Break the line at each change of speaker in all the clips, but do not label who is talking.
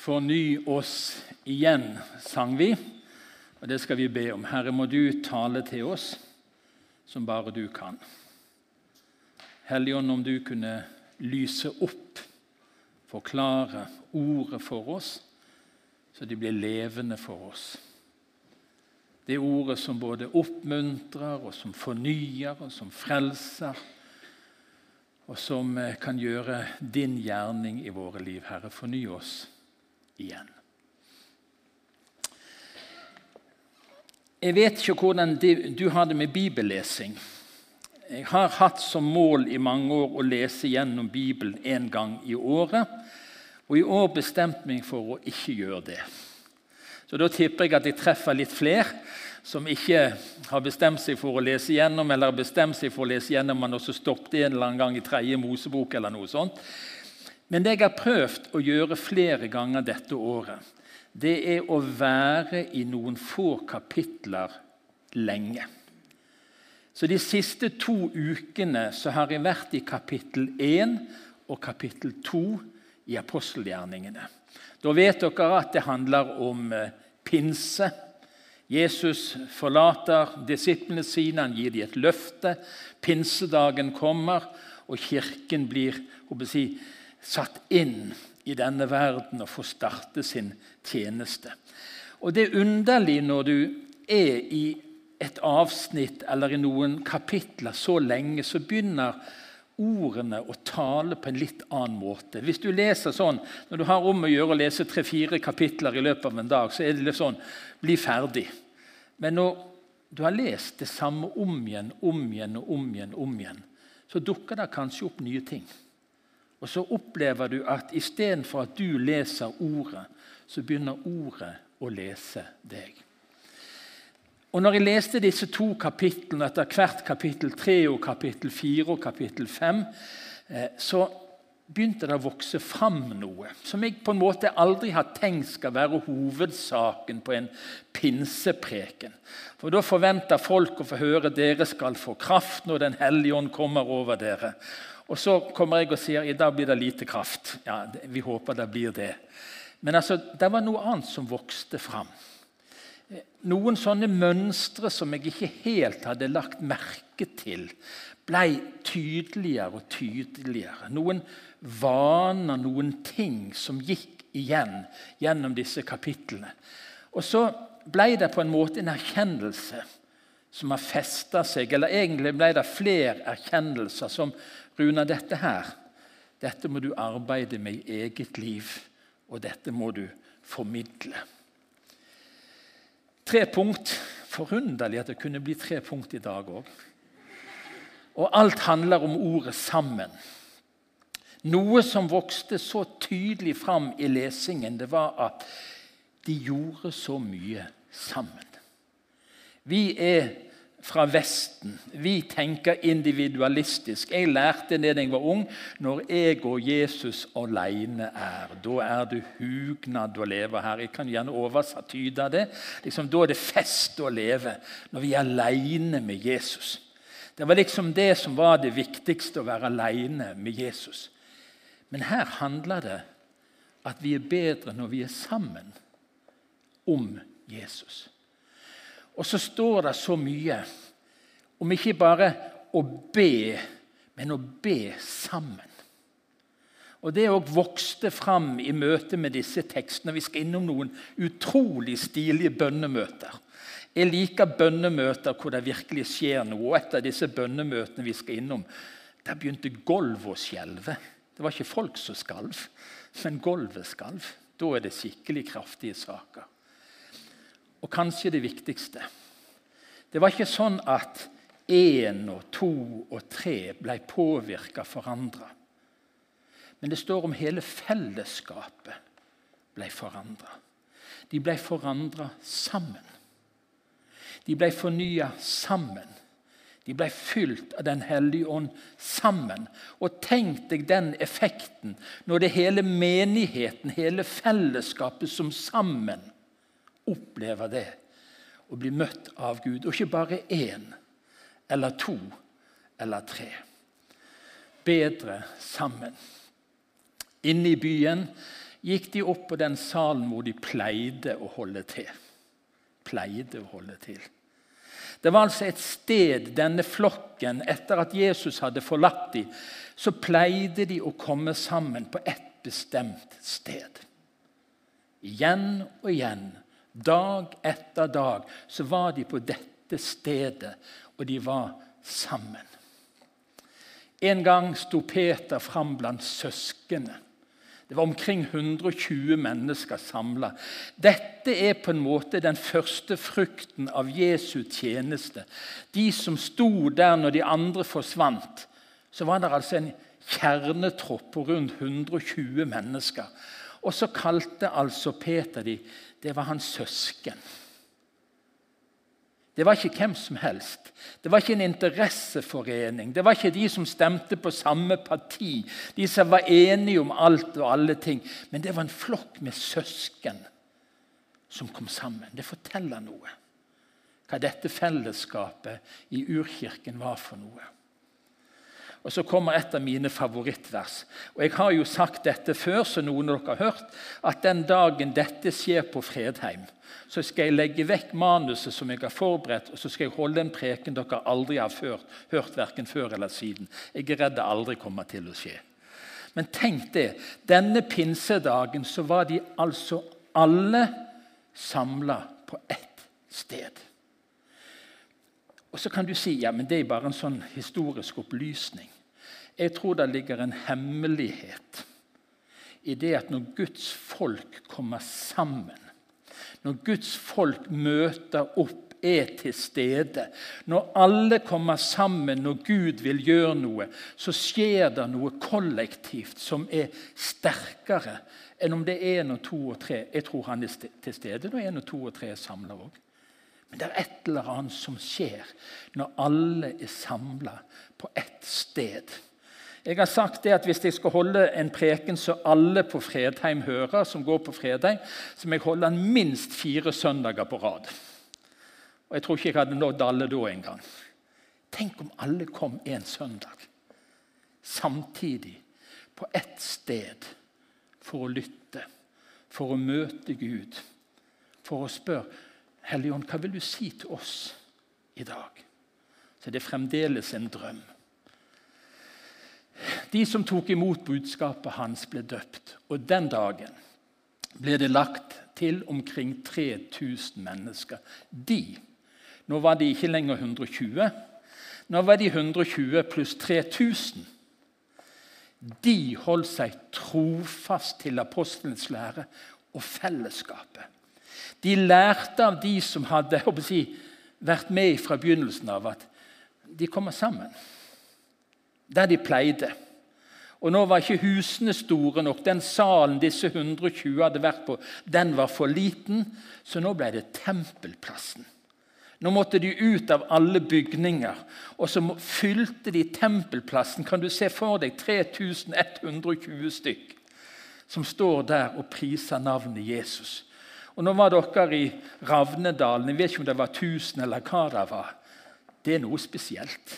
Forny oss igjen, sang vi. Og det skal vi be om. Herre, må du tale til oss som bare du kan. Helligånd, om du kunne lyse opp, forklare ordet for oss, så de blir levende for oss. Det ordet som både oppmuntrer, og som fornyer, og som frelser, og som eh, kan gjøre din gjerning i våre liv. Herre, forny oss igjen. Jeg vet ikke hvordan du har det med bibellesing. Jeg har hatt som mål i mange år å lese gjennom Bibelen én gang i året. Og i år bestemte jeg meg for å ikke gjøre det. Så Da tipper jeg at jeg treffer litt flere som ikke har bestemt seg for å lese gjennom, eller har bestemt seg for å lese gjennom, men også stoppet en eller annen gang i tredje Mosebok. eller noe sånt. Men det jeg har prøvd å gjøre flere ganger dette året, det er å være i noen få kapitler lenge. Så De siste to ukene så har jeg vært i kapittel 1 og kapittel 2 i apostelgjerningene. Da vet dere at det handler om eh, pinse. Jesus forlater disiplene sine, han gir dem et løfte. Pinsedagen kommer, og kirken blir si, satt inn i denne verden og får starte sin tjeneste. Og Det er underlig når du er i et avsnitt eller i noen kapitler så lenge, så begynner ordene å tale på en litt annen måte. Hvis du leser sånn, Når du har om å gjøre å lese tre-fire kapitler i løpet av en dag, så er det litt sånn Bli ferdig. Men når du har lest det samme om igjen, om igjen og om igjen, om igjen, så dukker det kanskje opp nye ting. Og så opplever du at istedenfor at du leser ordet, så begynner ordet å lese deg. Og når jeg leste disse to kapitlene, etter hvert kapittel 3 og kapittel 4 og kapittel 5, eh, så begynte det å vokse fram noe som jeg på en måte aldri har tenkt skal være hovedsaken på en pinsepreken. For Da forventer folk å få høre dere skal få kraft når Den hellige ånd kommer over dere. Og så kommer jeg og sier i dag blir det lite kraft. Ja, Vi håper det blir det. Men altså, det var noe annet som vokste fram. Noen sånne mønstre som jeg ikke helt hadde lagt merke til, ble tydeligere og tydeligere. Noen vaner, noen ting som gikk igjen gjennom disse kapitlene. Og så ble det på en måte en erkjennelse som har festa seg. Eller egentlig ble det flere erkjennelser som Runa, dette her dette må du arbeide med i eget liv, og dette må du formidle. Tre punkt. Forunderlig at det kunne bli tre punkt i dag òg. Og alt handler om ordet 'sammen'. Noe som vokste så tydelig fram i lesingen, det var at de gjorde så mye sammen. Vi er fra Vesten. Vi tenker individualistisk. Jeg lærte det da jeg var ung. Når jeg og Jesus alene er, da er det hugnad å leve her. Jeg kan gjerne oversattyde det. Liksom, da er det fest å leve, når vi er alene med Jesus. Det var liksom det som var det viktigste, å være alene med Jesus. Men her handler det at vi er bedre når vi er sammen om Jesus. Og så står det så mye om ikke bare å be, men å be sammen. Og Det òg vokste fram i møte med disse tekstene. Vi skal innom noen utrolig stilige bønnemøter. Jeg liker bønnemøter hvor det virkelig skjer noe. og Et av disse bønnemøtene vi skal innom, der begynte gulvet å skjelve. Det var ikke folk som skalv, men gulvet skalv. Da er det skikkelig kraftige saker. Og kanskje det viktigste Det var ikke sånn at én og to og tre ble påvirka forandra. Men det står om hele fellesskapet ble forandra. De ble forandra sammen. De ble fornya sammen. De ble fylt av Den hellige ånd sammen. Og tenk deg den effekten når det hele menigheten, hele fellesskapet som sammen opplever det å bli møtt av Gud. Og ikke bare én eller to eller tre. Bedre sammen. Inne i byen gikk de opp på den salen hvor de pleide å holde til. Pleide å holde til. Det var altså et sted denne flokken, etter at Jesus hadde forlatt dem, så pleide de å komme sammen på ett bestemt sted. Igjen og igjen, dag etter dag, så var de på dette stedet, og de var sammen. En gang sto Peter fram blant søsknene. Det var omkring 120 mennesker samla. Dette er på en måte den første frukten av Jesu tjeneste. De som sto der når de andre forsvant, så var det altså en kjernetropp på rundt 120 mennesker. Og så kalte altså Peter de Det var hans søsken. Det var ikke hvem som helst. Det var ikke en interesseforening. Det var ikke de som stemte på samme parti, de som var enige om alt og alle ting. Men det var en flokk med søsken som kom sammen. Det forteller noe. Hva dette fellesskapet i urkirken var for noe. Og Så kommer et av mine favorittvers. Og Jeg har jo sagt dette før, så noen av dere har hørt, at den dagen dette skjer på Fredheim, så skal jeg legge vekk manuset som jeg har forberedt, og så skal jeg holde en preken dere aldri har hørt, hørt verken før eller siden. Jeg er redd det aldri kommer til å skje. Men tenk det. Denne pinsedagen så var de altså alle samla på ett sted. Og så kan du si ja, men det er bare en sånn historisk opplysning. Jeg tror det ligger en hemmelighet i det at når Guds folk kommer sammen, når Guds folk møter opp, er til stede, når alle kommer sammen når Gud vil gjøre noe, så skjer det noe kollektivt som er sterkere enn om det er en og to og tre. Jeg tror han er til stede når en og to og tre er samla òg. Men det er et eller annet som skjer når alle er samla på ett sted. Jeg har sagt det at Hvis jeg skal holde en preken så alle på Fredheim hører, som går på Fredheim, så må jeg holde den minst fire søndager på rad. Og Jeg tror ikke jeg hadde nådd alle da engang. Tenk om alle kom en søndag samtidig på ett sted for å lytte, for å møte Gud, for å spørre Hellige Ånd, hva vil du si til oss i dag? Så det er fremdeles en drøm. De som tok imot budskapet hans, ble døpt. Og den dagen ble det lagt til omkring 3000 mennesker. De Nå var de ikke lenger 120. Nå var de 120 pluss 3000. De holdt seg trofast til apostelens lære og fellesskapet. De lærte av de som hadde si, vært med fra begynnelsen av, at de kommer sammen der de pleide. Og Nå var ikke husene store nok. Den salen disse 120 hadde vært på, den var for liten, så nå ble det tempelplassen. Nå måtte de ut av alle bygninger, og så fylte de tempelplassen. Kan du se for deg 3120 stykk som står der og priser navnet Jesus? Og Nå var dere i Ravnedalen. Jeg vet ikke om det var 1000 eller hva det var. Det er noe spesielt.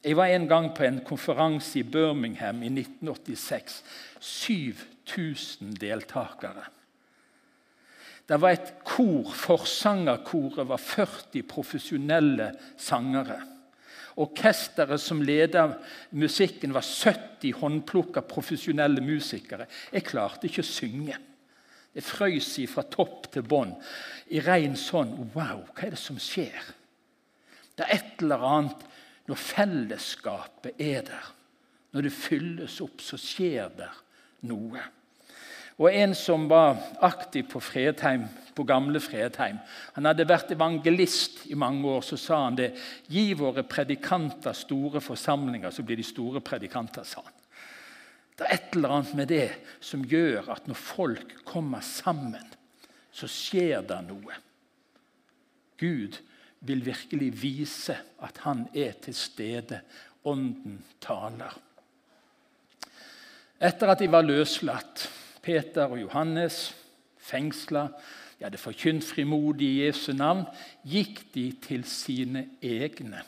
Jeg var en gang på en konferanse i Birmingham i 1986. 7000 deltakere. Det var et kor, Forsangerkoret var 40 profesjonelle sangere. Orkesteret som ledet musikken, var 70 håndplukka profesjonelle musikere. Jeg klarte ikke å synge. Det frøys fra topp til bånn i ren sånn Wow, hva er det som skjer? Det er et eller annet når fellesskapet er der. Når det fylles opp, så skjer det noe. Og En som var aktiv på Fredheim, på gamle Fredheim Han hadde vært evangelist i mange år. Så sa han det. Gi våre predikanter store forsamlinger, så blir de store predikanter, sa han. Det er et eller annet med det som gjør at når folk kommer sammen, så skjer det noe. Gud vil virkelig vise at han er til stede. Ånden taler. Etter at de var løslatt, Peter og Johannes, fengsla, de hadde forkynt frimodig i Jesu navn, gikk de til sine egne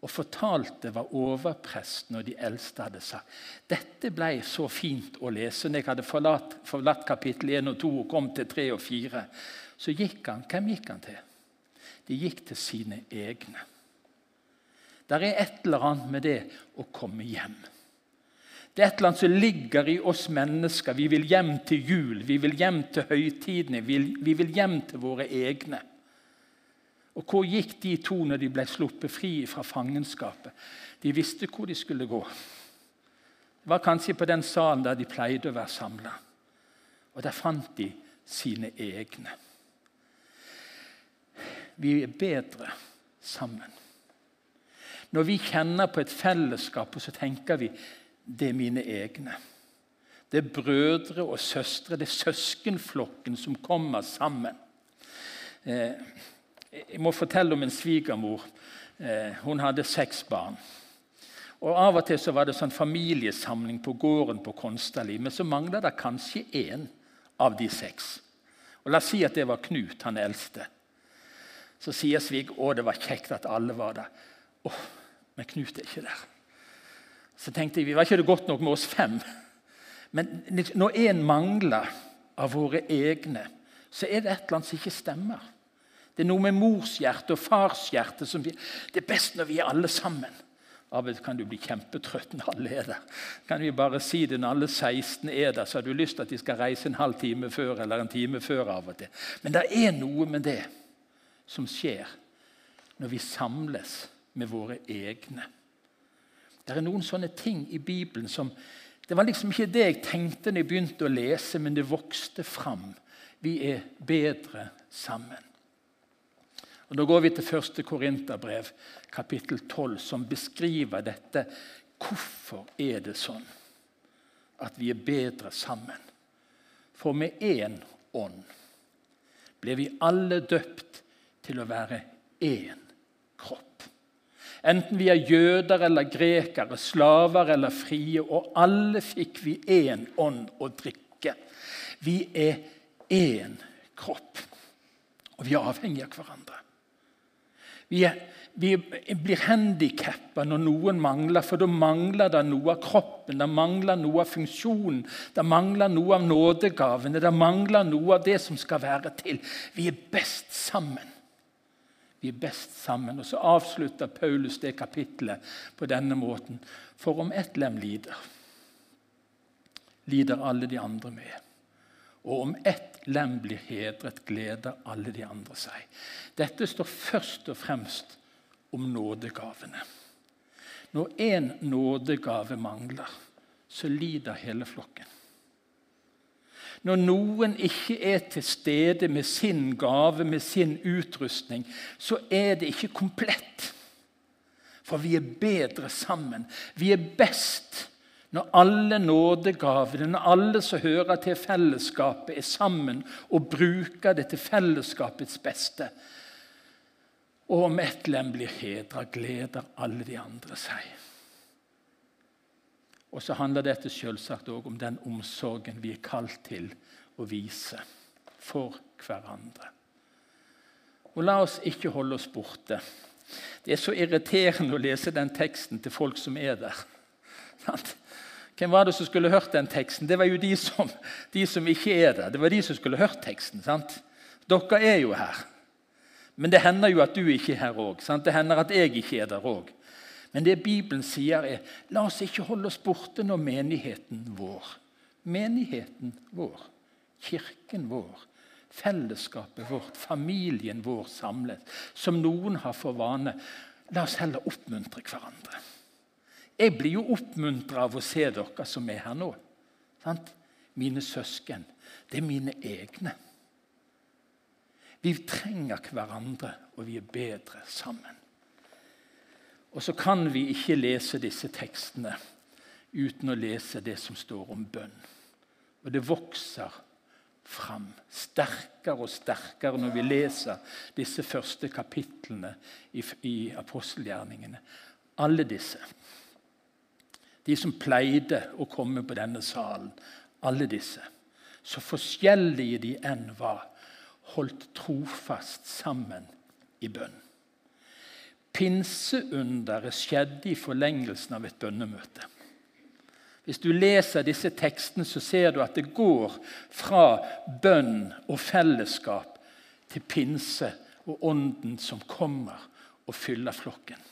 og fortalte hva overpresten og de eldste hadde sagt. Dette ble så fint å lese. Når jeg hadde forlatt, forlatt kapittel 1 og 2 og kom til 3 og 4, så gikk han Hvem gikk han til? De gikk til sine egne. Der er et eller annet med det å komme hjem. Det er et eller annet som ligger i oss mennesker. Vi vil hjem til jul, vi vil hjem til høytidene, vi vil hjem til våre egne. Og hvor gikk de to når de ble sluppet fri fra fangenskapet? De visste hvor de skulle gå. Det var kanskje på den salen der de pleide å være samla. Og der fant de sine egne. Vi er bedre sammen. Når vi kjenner på et fellesskap, så tenker vi det er mine egne. Det er brødre og søstre, det er søskenflokken som kommer sammen. Eh, jeg må fortelle om en svigermor. Eh, hun hadde seks barn. Og Av og til så var det sånn familiesamling på gården på Konstali, men så mangla det kanskje én av de seks. Og La oss si at det var Knut, han eldste. Så sier Svig å det var kjekt at alle var der. Åh, men Knut er ikke der. Så tenkte jeg var ikke det godt nok med oss fem. Men når én mangler av våre egne, så er det et eller annet som ikke stemmer. Det er noe med morshjerte og farshjerte som vi, Det er best når vi er alle sammen. Av og til kan du bli kjempetrøtt når alle er der. Kan vi bare si det Når alle 16 er der, så har du lyst til at de skal reise en halv time før eller en time før. av og til. Men det er noe med det som skjer når vi samles med våre egne. Det er noen sånne ting i Bibelen som Det var liksom ikke det jeg tenkte når jeg begynte å lese, men det vokste fram. Vi er bedre sammen. Og Da går vi til 1. Korinterbrev, kapittel 12, som beskriver dette. Hvorfor er det sånn at vi er bedre sammen? For med én ånd ble vi alle døpt til å være én kropp. Enten vi er jøder eller grekere, slaver eller frie, og alle fikk vi én ånd å drikke. Vi er én kropp, og vi er avhengige av hverandre. Vi, vi blir handikappa når noen mangler, for da mangler det noe av kroppen, det mangler noe av funksjonen, det mangler noe av nådegavene, det mangler noe av det som skal være til. Vi er best sammen. Vi er best sammen. Og Så avslutter Paulus det kapitlet på denne måten. For om ett lem lider, lider alle de andre med. Og om ett lem blir hedret, gleder alle de andre seg. Dette står først og fremst om nådegavene. Når én nådegave mangler, så lider hele flokken. Når noen ikke er til stede med sin gave, med sin utrustning, så er det ikke komplett. For vi er bedre sammen. Vi er best når alle nådegavene, når alle som hører til fellesskapet, er sammen og bruker det til fellesskapets beste. Og om ett lem blir hedra, gleder alle de andre seg. Og så handler dette selvsagt òg om den omsorgen vi er kalt til å vise for hverandre. Og la oss ikke holde oss borte. Det er så irriterende å lese den teksten til folk som er der. Hvem var det som skulle hørt den teksten? Det var jo de som, de som ikke er der. Det var de som skulle hørt teksten. sant? Dere er jo her. Men det hender jo at du ikke er her òg. Det hender at jeg ikke er der òg. Men det Bibelen sier, er la oss ikke holde oss borte når menigheten vår, menigheten vår, kirken vår, fellesskapet vårt, familien vår samlet, som noen har for vane, la oss heller oppmuntre hverandre. Jeg blir jo oppmuntra av å se dere som er her nå. Sant? Mine søsken. Det er mine egne. Vi trenger hverandre, og vi er bedre sammen. Og så kan vi ikke lese disse tekstene uten å lese det som står om bønn. Og det vokser fram sterkere og sterkere når vi leser disse første kapitlene i, i apostelgjerningene. Alle disse de som pleide å komme på denne salen, alle disse, så forskjellige de enn var, holdt trofast sammen i bønn. Pinseunderet skjedde i forlengelsen av et bønnemøte. Hvis du leser disse tekstene, så ser du at det går fra bønn og fellesskap til pinse og ånden som kommer og fyller flokken.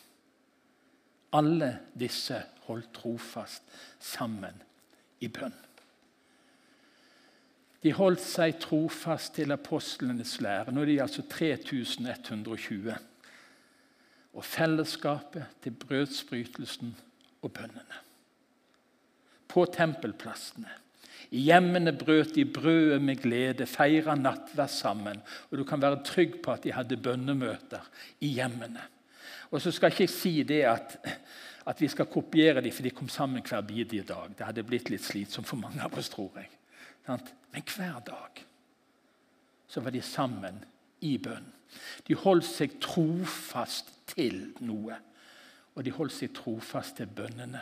Alle disse holdt trofast sammen i bønn. De holdt seg trofast til apostlenes lære. Nå er de altså 3120. Og fellesskapet til brødsbrytelsen og bønnene. På tempelplassene. I hjemmene brøt de brødet med glede, feira nattverd sammen. Og du kan være trygg på at de hadde bønnemøter i hjemmene. Og så skal jeg ikke si det at, at vi skal kopiere dem for de kom sammen hver bidige dag. Det hadde blitt litt slitsomt for mange av oss, tror jeg. Men hver dag så var de sammen i bønn. De holdt seg trofast til noe, og de holdt seg trofast til bønnene.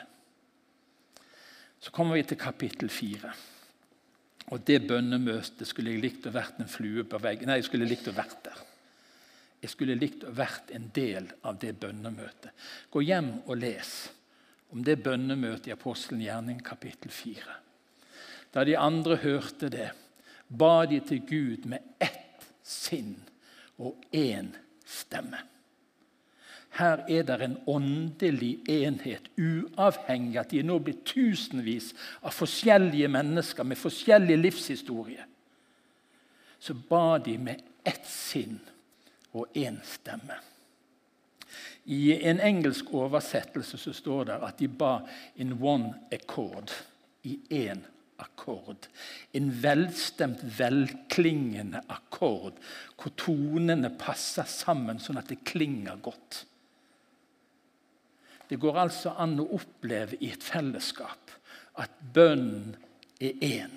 Så kommer vi til kapittel fire. Og det bønnemøtet skulle jeg likt å vært en flue på veggen. Nei, jeg skulle likt å vært der. Jeg skulle likt å vært en del av det bønnemøtet. Gå hjem og les om det bønnemøtet i Apostelen gjerning kapittel 4. Da de andre hørte det, ba de til Gud med ett sinn og én stemme. Her er det en åndelig enhet, uavhengig av at de nå blitt tusenvis av forskjellige mennesker med forskjellig livshistorie. Så ba de med ett sinn og én stemme. I en engelsk oversettelse så står det at de ba in one accord. I én akkord. En velstemt, velklingende akkord hvor tonene passer sammen sånn at det klinger godt. Det går altså an å oppleve i et fellesskap at bønnen er én.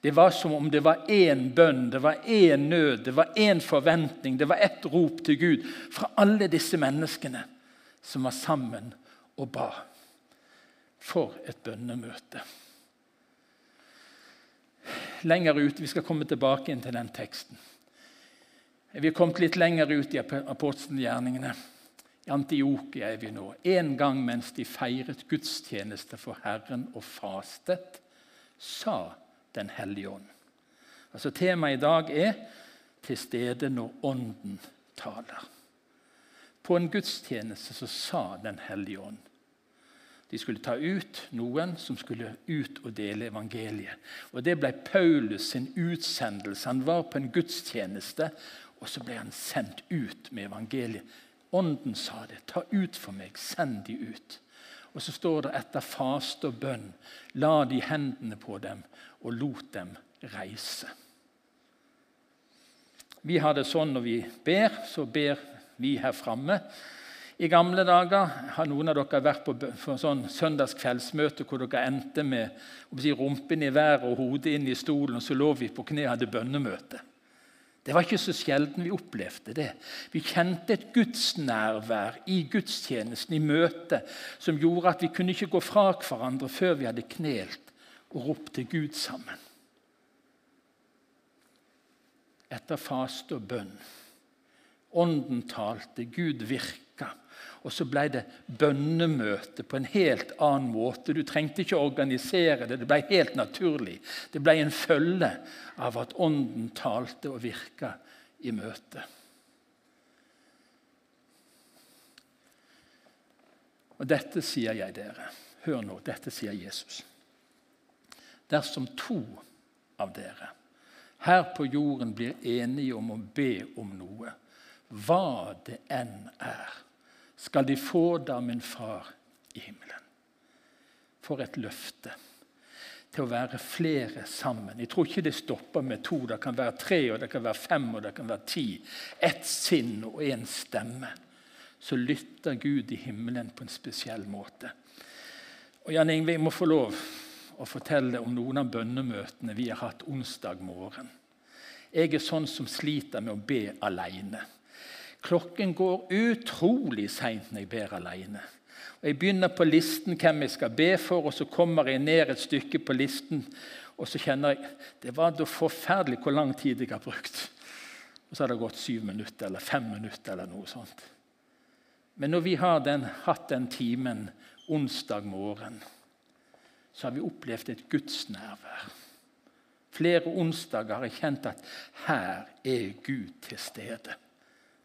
Det var som om det var én bønn, det var én nød, det var én forventning, det var ett rop til Gud fra alle disse menneskene som var sammen og ba. For et bønnemøte. Lenger ut, Vi skal komme tilbake inn til den teksten. Vi er kommet litt lenger ut i apostelgjerningene. I Antiokia er vi nå. En gang mens de feiret gudstjeneste for Herren og fastet, sa Den hellige ånd. Altså Temaet i dag er 'til stede når Ånden taler'. På en gudstjeneste så sa Den hellige ånd. De skulle ta ut noen som skulle ut og dele evangeliet. Og Det ble Paulus sin utsendelse. Han var på en gudstjeneste, og så ble han sendt ut med evangeliet. Ånden sa det. 'Ta ut for meg. Send de ut.' Og så står det etter faste og bønn la de hendene på dem og lot dem reise. Vi har det sånn når vi ber, så ber vi her framme. I gamle dager har noen av dere vært på, sånn søndagskveldsmøte hvor dere endte med si, rumpen i været og hodet inn i stolen, og så lå vi på kne og hadde bønnemøte. Det var ikke så sjelden vi opplevde det. Vi kjente et gudsnærvær i gudstjenesten, i møtet, som gjorde at vi kunne ikke gå fra hverandre før vi hadde knelt og ropt til Gud sammen. Etter faste og bønn. Ånden talte, Gud virka. Og så ble det bønnemøte på en helt annen måte. Du trengte ikke å organisere det, det ble helt naturlig. Det ble en følge av at Ånden talte og virka i møtet. Og dette sier jeg dere. Hør nå, dette sier Jesus. Dersom to av dere her på jorden blir enige om å be om noe, hva det enn er, skal de få det min far i himmelen. For et løfte til å være flere sammen. Jeg tror ikke det stopper med to. Det kan være tre, og det kan være fem og det kan være ti. Ett sinn og én stemme. Så lytter Gud i himmelen på en spesiell måte. Og Jan Ingve, jeg må få lov å fortelle om noen av bønnemøtene vi har hatt onsdag morgen. Jeg er sånn som sliter med å be alene. Klokken går utrolig seint når jeg ber alene. Og Jeg begynner på listen hvem jeg skal be for, og så kommer jeg ned et stykke på listen. Og så kjenner jeg det var da forferdelig hvor lang tid jeg har brukt. Og så har det gått syv minutter eller fem minutter. eller noe sånt. Men når vi har den, hatt den timen onsdag morgen, så har vi opplevd et gudsnærvær. Flere onsdager har jeg kjent at her er Gud til stede.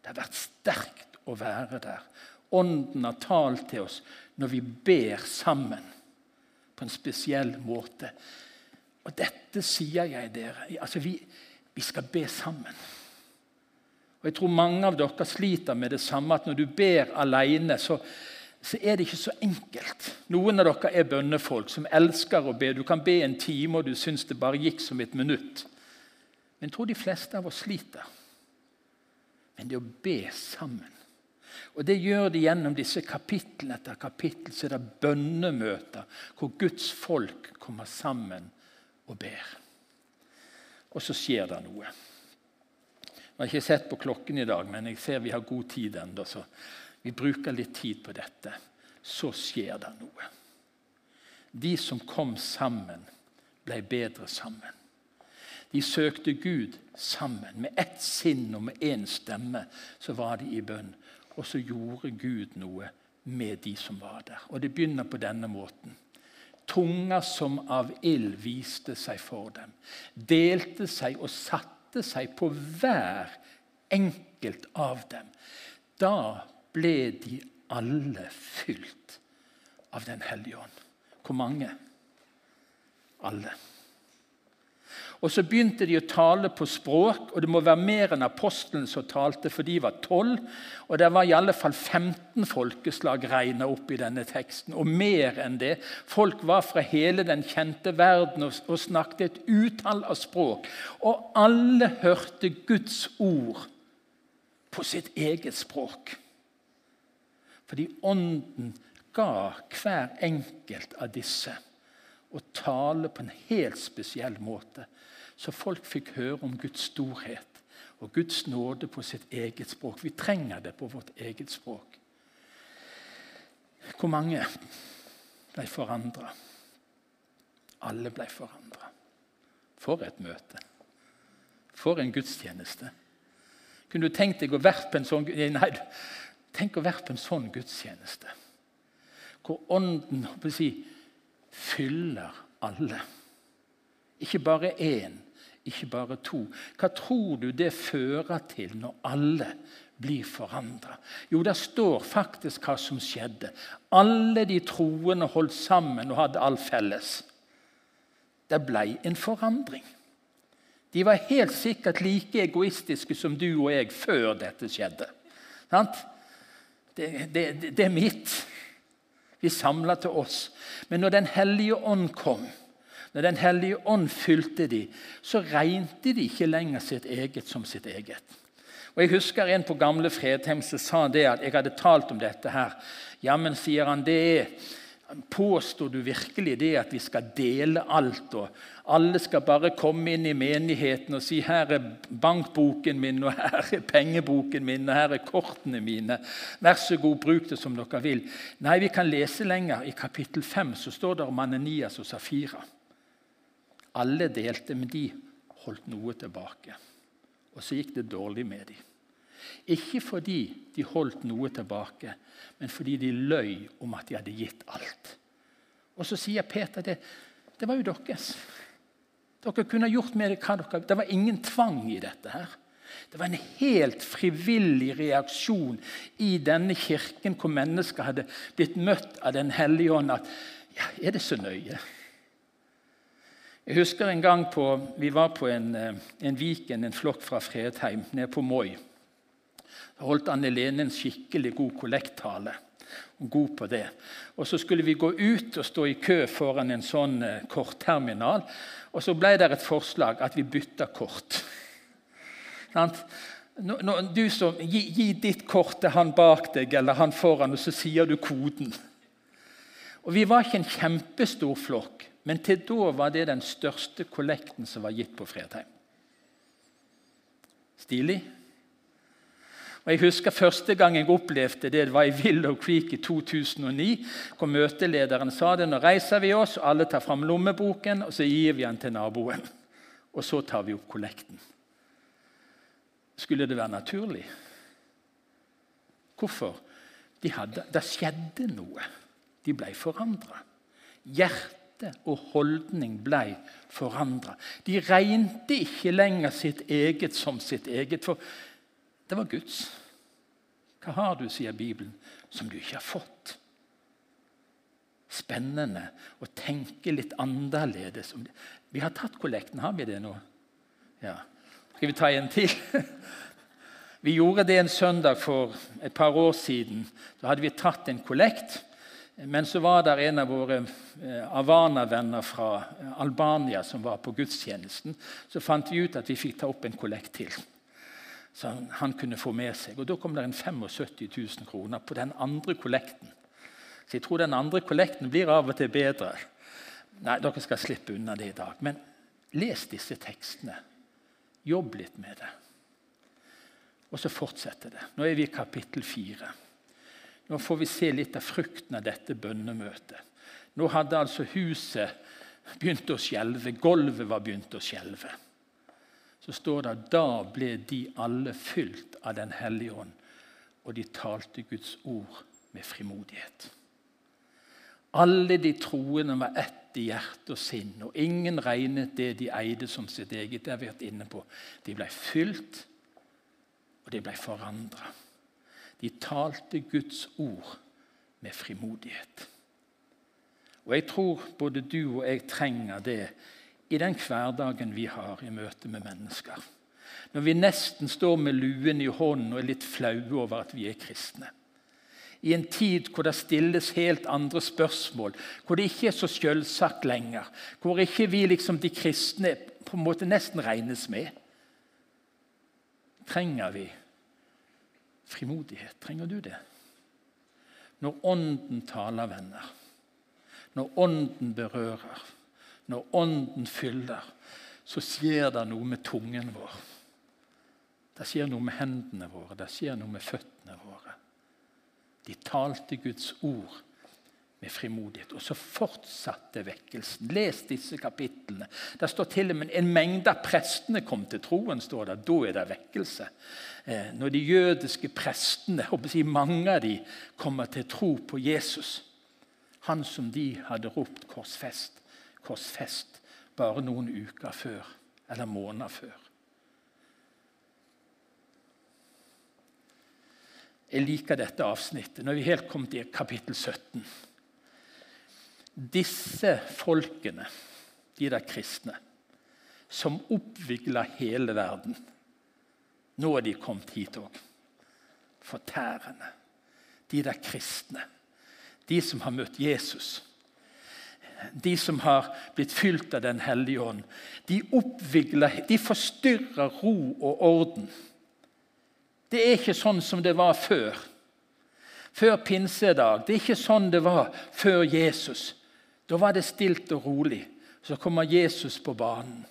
Det har vært sterkt å være der. Ånden har talt til oss når vi ber sammen på en spesiell måte. Og dette sier jeg dere. Altså, vi, vi skal be sammen. Og Jeg tror mange av dere sliter med det samme, at når du ber alene, så, så er det ikke så enkelt. Noen av dere er bønnefolk som elsker å be. Du kan be en time, og du syns det bare gikk som et minutt. Men jeg tror de fleste av oss sliter. Men det å be sammen og Det gjør de gjennom disse kapittel etter kapittel. Så er det bønnemøter hvor Guds folk kommer sammen og ber. Og så skjer det noe. Jeg har ikke sett på klokken i dag, men jeg ser vi har god tid ennå. Så vi bruker litt tid på dette. Så skjer det noe. De som kom sammen, ble bedre sammen. De søkte Gud sammen. Med ett sinn og med én stemme så var de i bønn. Og så gjorde Gud noe med de som var der. Og det begynner på denne måten. Tunga som av ild viste seg for dem, delte seg og satte seg på hver enkelt av dem. Da ble de alle fylt av Den hellige ånd. Hvor mange? Alle. Og Så begynte de å tale på språk, og det må være mer enn apostelen som talte, for de var tolv. Og det var i alle fall 15 folkeslag regna opp i denne teksten, og mer enn det. Folk var fra hele den kjente verden og, og snakket et utall av språk. Og alle hørte Guds ord på sitt eget språk. Fordi Ånden ga hver enkelt av disse å tale på en helt spesiell måte. Så folk fikk høre om Guds storhet og Guds nåde på sitt eget språk. Vi trenger det på vårt eget språk. Hvor mange ble forandra? Alle ble forandra. For et møte. For en gudstjeneste. Kunne du tenkt deg å være på en sånn Nei, tenk å være på en sånn gudstjeneste. Hvor Ånden si, fyller alle. Ikke bare én, ikke bare to. Hva tror du det fører til når alle blir forandra? Jo, det står faktisk hva som skjedde. Alle de troende holdt sammen og hadde alt felles. Det ble en forandring. De var helt sikkert like egoistiske som du og jeg før dette skjedde. Det, det, det er mitt. Vi samla til oss. Men når Den hellige ånd kom, når Den hellige ånd fylte de, så regnet de ikke lenger sitt eget som sitt eget. Og Jeg husker en på gamle Fredheim som sa det at jeg hadde talt om dette. her. Ja, men sier han, det er Påstår du virkelig det at vi skal dele alt, og alle skal bare komme inn i menigheten og si 'her er bankboken min', og 'her er pengeboken min', og 'her er kortene mine'. Vær så god, bruk det som dere vil. Nei, vi kan lese lenger. I kapittel 5 så står det om Ananias og Safira. Alle delte, men de holdt noe tilbake. Og så gikk det dårlig med dem. Ikke fordi de holdt noe tilbake, men fordi de løy om at de hadde gitt alt. Og så sier Peter det. Det var jo deres. Dere kunne gjort med det hva dere Det var ingen tvang i dette. her. Det var en helt frivillig reaksjon i denne kirken hvor mennesker hadde blitt møtt av Den hellige ånd. at ja, Er det så nøye? Jeg husker en gang på, Vi var på en, eh, en Viken, en flokk fra Fredheim, nede på Moi. Da holdt Anne Lene en skikkelig god kollekttale. God på det. Og Så skulle vi gå ut og stå i kø foran en sånn eh, kortterminal. Og så ble det et forslag at vi bytta kort. Du som, gi, gi, ditt kort til han bak deg eller han foran, og så sier du koden. Og Vi var ikke en kjempestor flokk. Men til da var det den største kollekten som var gitt på Fredheim. Stilig? Og Jeg husker Første gang jeg opplevde det, det var i Willow Creek i 2009. hvor Møtelederen sa det. Nå reiser vi oss, og alle tar fram lommeboken og så gir vi den til naboen. Og så tar vi opp kollekten. Skulle det være naturlig? Hvorfor? de hadde, Det skjedde noe. De ble forandra. Hjerte og holdning ble forandra. De regnet ikke lenger sitt eget som sitt eget, for det var Guds. Hva har du, sier Bibelen, som du ikke har fått? Spennende å tenke litt annerledes. Vi har tatt kollekten, har vi det nå? Ja. Skal vi ta en til? Vi gjorde det en søndag for et par år siden. Da hadde vi tatt en kollekt. Men så var det en av våre eh, Avana-venner fra eh, Albania som var på gudstjenesten. Så fant vi ut at vi fikk ta opp en kollekt til. Så han kunne få med seg. Og Da kom det en 75 000 kroner på den andre kollekten. Så jeg tror den andre kollekten blir av og til bedre. Nei, dere skal slippe unna det i dag. Men les disse tekstene. Jobb litt med det. Og så fortsetter det. Nå er vi i kapittel fire. Nå får vi se litt av frukten av dette bønnemøtet. Nå hadde altså huset begynt å skjelve, gulvet var begynt å skjelve. Så står det at da ble de alle fylt av Den hellige ånd, og de talte Guds ord med frimodighet. Alle de troende var ett i hjerte og sinn, og ingen regnet det de eide som sitt eget. Det har vi vært inne på. De ble fylt og de ble forandra. De talte Guds ord med frimodighet. Og Jeg tror både du og jeg trenger det i den hverdagen vi har i møte med mennesker. Når vi nesten står med luen i hånden og er litt flaue over at vi er kristne. I en tid hvor det stilles helt andre spørsmål, hvor det ikke er så selvsagt lenger. Hvor ikke vi liksom de kristne på en måte nesten regnes med trenger vi frimodighet. Trenger du det? Når Ånden taler, venner, når Ånden berører, når Ånden fyller, så skjer det noe med tungen vår. Det skjer noe med hendene våre, det skjer noe med føttene våre. De talte Guds ord med frimodighet. Og så fortsatte vekkelsen. Les disse kapitlene. Det står til og med en mengde av prestene kom til troen. står det. Da er det vekkelse. Eh, når de jødiske prestene, si mange av de, kommer til tro på Jesus, han som de hadde ropt 'korsfest', 'korsfest' bare noen uker før, eller måneder før. Jeg liker dette avsnittet. Når vi helt kommet til kapittel 17 disse folkene, de der kristne, som oppvigla hele verden Nå er de kommet hit òg. Fortærende. De der kristne. De som har møtt Jesus. De som har blitt fylt av Den hellige ånd. De oppvigler, de forstyrrer ro og orden. Det er ikke sånn som det var før. Før pinsedag. Det er ikke sånn det var før Jesus. Da var det stilt og rolig. Så kommer Jesus på banen.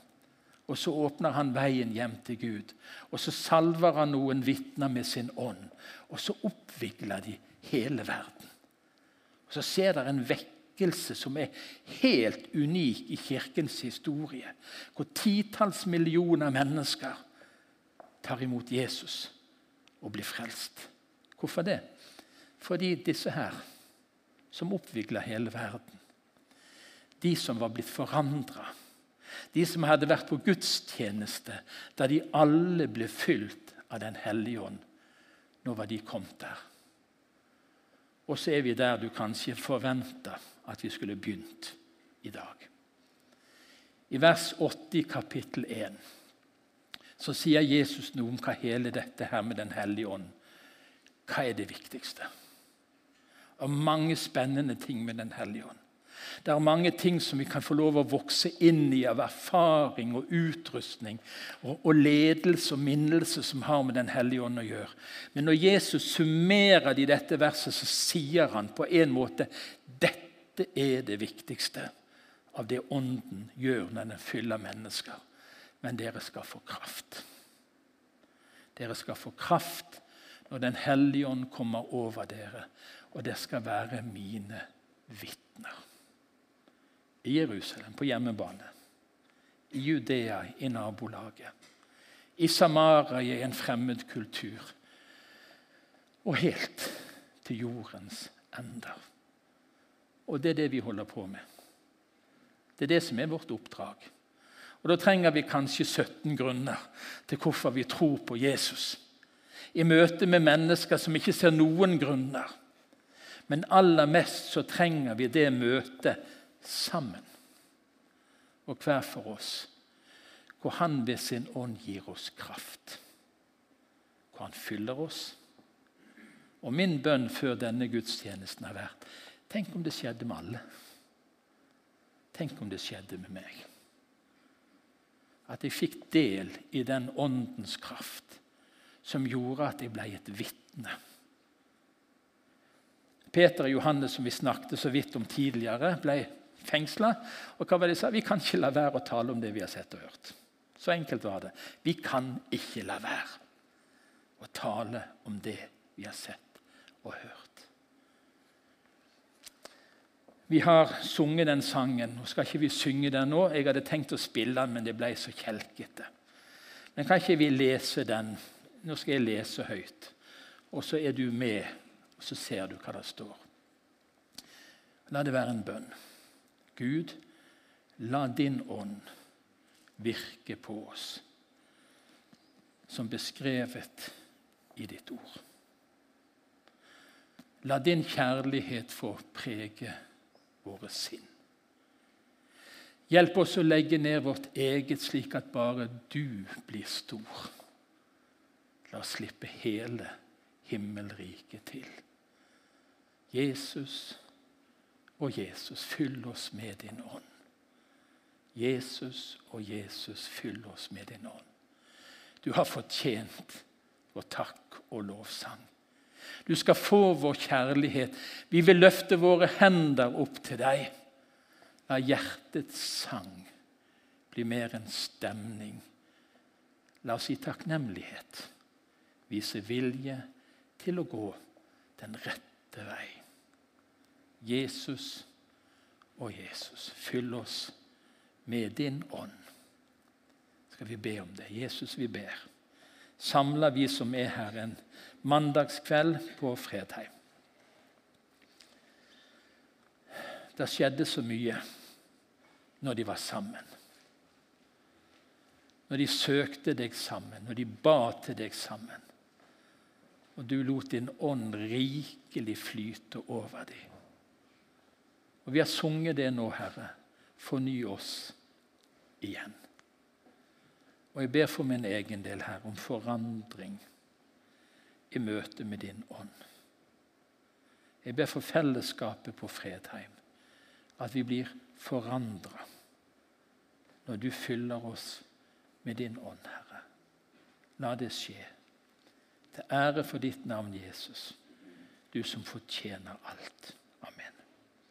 Og så åpner han veien hjem til Gud. Og så salver han noen vitner med sin ånd. Og så oppvigler de hele verden. Og Så ser dere en vekkelse som er helt unik i kirkens historie. Hvor titalls millioner mennesker tar imot Jesus og blir frelst. Hvorfor det? Fordi disse her, som oppvigler hele verden, de som var blitt forandra. De som hadde vært på gudstjeneste da de alle ble fylt av Den hellige ånd. Nå var de kommet der. Og så er vi der du kanskje forventa at vi skulle begynt i dag. I vers 80 kapittel 1 så sier Jesus noe om hva hele dette her med Den hellige ånd Hva er det viktigste? Og mange spennende ting med Den hellige ånd. Det er mange ting som vi kan få lov å vokse inn i av erfaring og utrustning og, og ledelse og minnelse som har med Den hellige ånd å gjøre. Men når Jesus summerer det i dette verset, så sier han på en måte dette er det viktigste av det Ånden gjør når den fyller mennesker. Men dere skal få kraft. Dere skal få kraft når Den hellige ånd kommer over dere, og det skal være mine vitner i Jerusalem, på hjemmebane. I Judea, i nabolaget. I Samaria, i en fremmed kultur. Og helt til jordens ender. Og det er det vi holder på med. Det er det som er vårt oppdrag. Og Da trenger vi kanskje 17 grunner til hvorfor vi tror på Jesus. I møte med mennesker som ikke ser noen grunner. Men aller mest så trenger vi det møtet sammen. Og hver for oss. Hvor Han ved sin ånd gir oss kraft. Hvor Han fyller oss. Og min bønn før denne gudstjenesten har vært Tenk om det skjedde med alle. Tenk om det skjedde med meg. At jeg fikk del i den åndens kraft som gjorde at jeg ble et vitne. Peter og Johannes, som vi snakket så vidt om tidligere, ble fengsla. Og hva var det de sa? Vi kan ikke la være å tale om det vi har sett og hørt. Så enkelt var det. Vi kan ikke la være å tale om det vi har sett og hørt. Vi har sunget den sangen. Nå skal ikke vi synge den nå. Jeg hadde tenkt å spille den, men det ble så kjelkete. Men kan ikke vi lese den? Nå skal jeg lese høyt. Og så er du med, og så ser du hva det står. La det være en bønn. Gud, la din ånd virke på oss, som beskrevet i ditt ord. La din kjærlighet få prege våre sinn. Hjelp oss å legge ned vårt eget, slik at bare du blir stor. La oss slippe hele himmelriket til. Jesus og Jesus, fyll oss med din ånd. Jesus og Jesus, fyll oss med din ånd. Du har fortjent vår takk og lovsang. Du skal få vår kjærlighet. Vi vil løfte våre hender opp til deg. La hjertets sang bli mer enn stemning. La oss i takknemlighet vise vilje til å gå den rette vei. Jesus og Jesus, fyll oss med din ånd. Skal vi be om det? Jesus, vi ber. Samla vi som er her, en mandagskveld på Fredheim. Det skjedde så mye når de var sammen. Når de søkte deg sammen, når de ba til deg sammen. Og du lot din ånd rikelig flyte over dem. Og Vi har sunget det nå, Herre. Forny oss igjen. Og jeg ber for min egen del, Herre, om forandring i møte med din ånd. Jeg ber for fellesskapet på Fredheim, at vi blir forandra når du fyller oss med din ånd, Herre. La det skje. Til ære for ditt navn, Jesus, du som fortjener alt.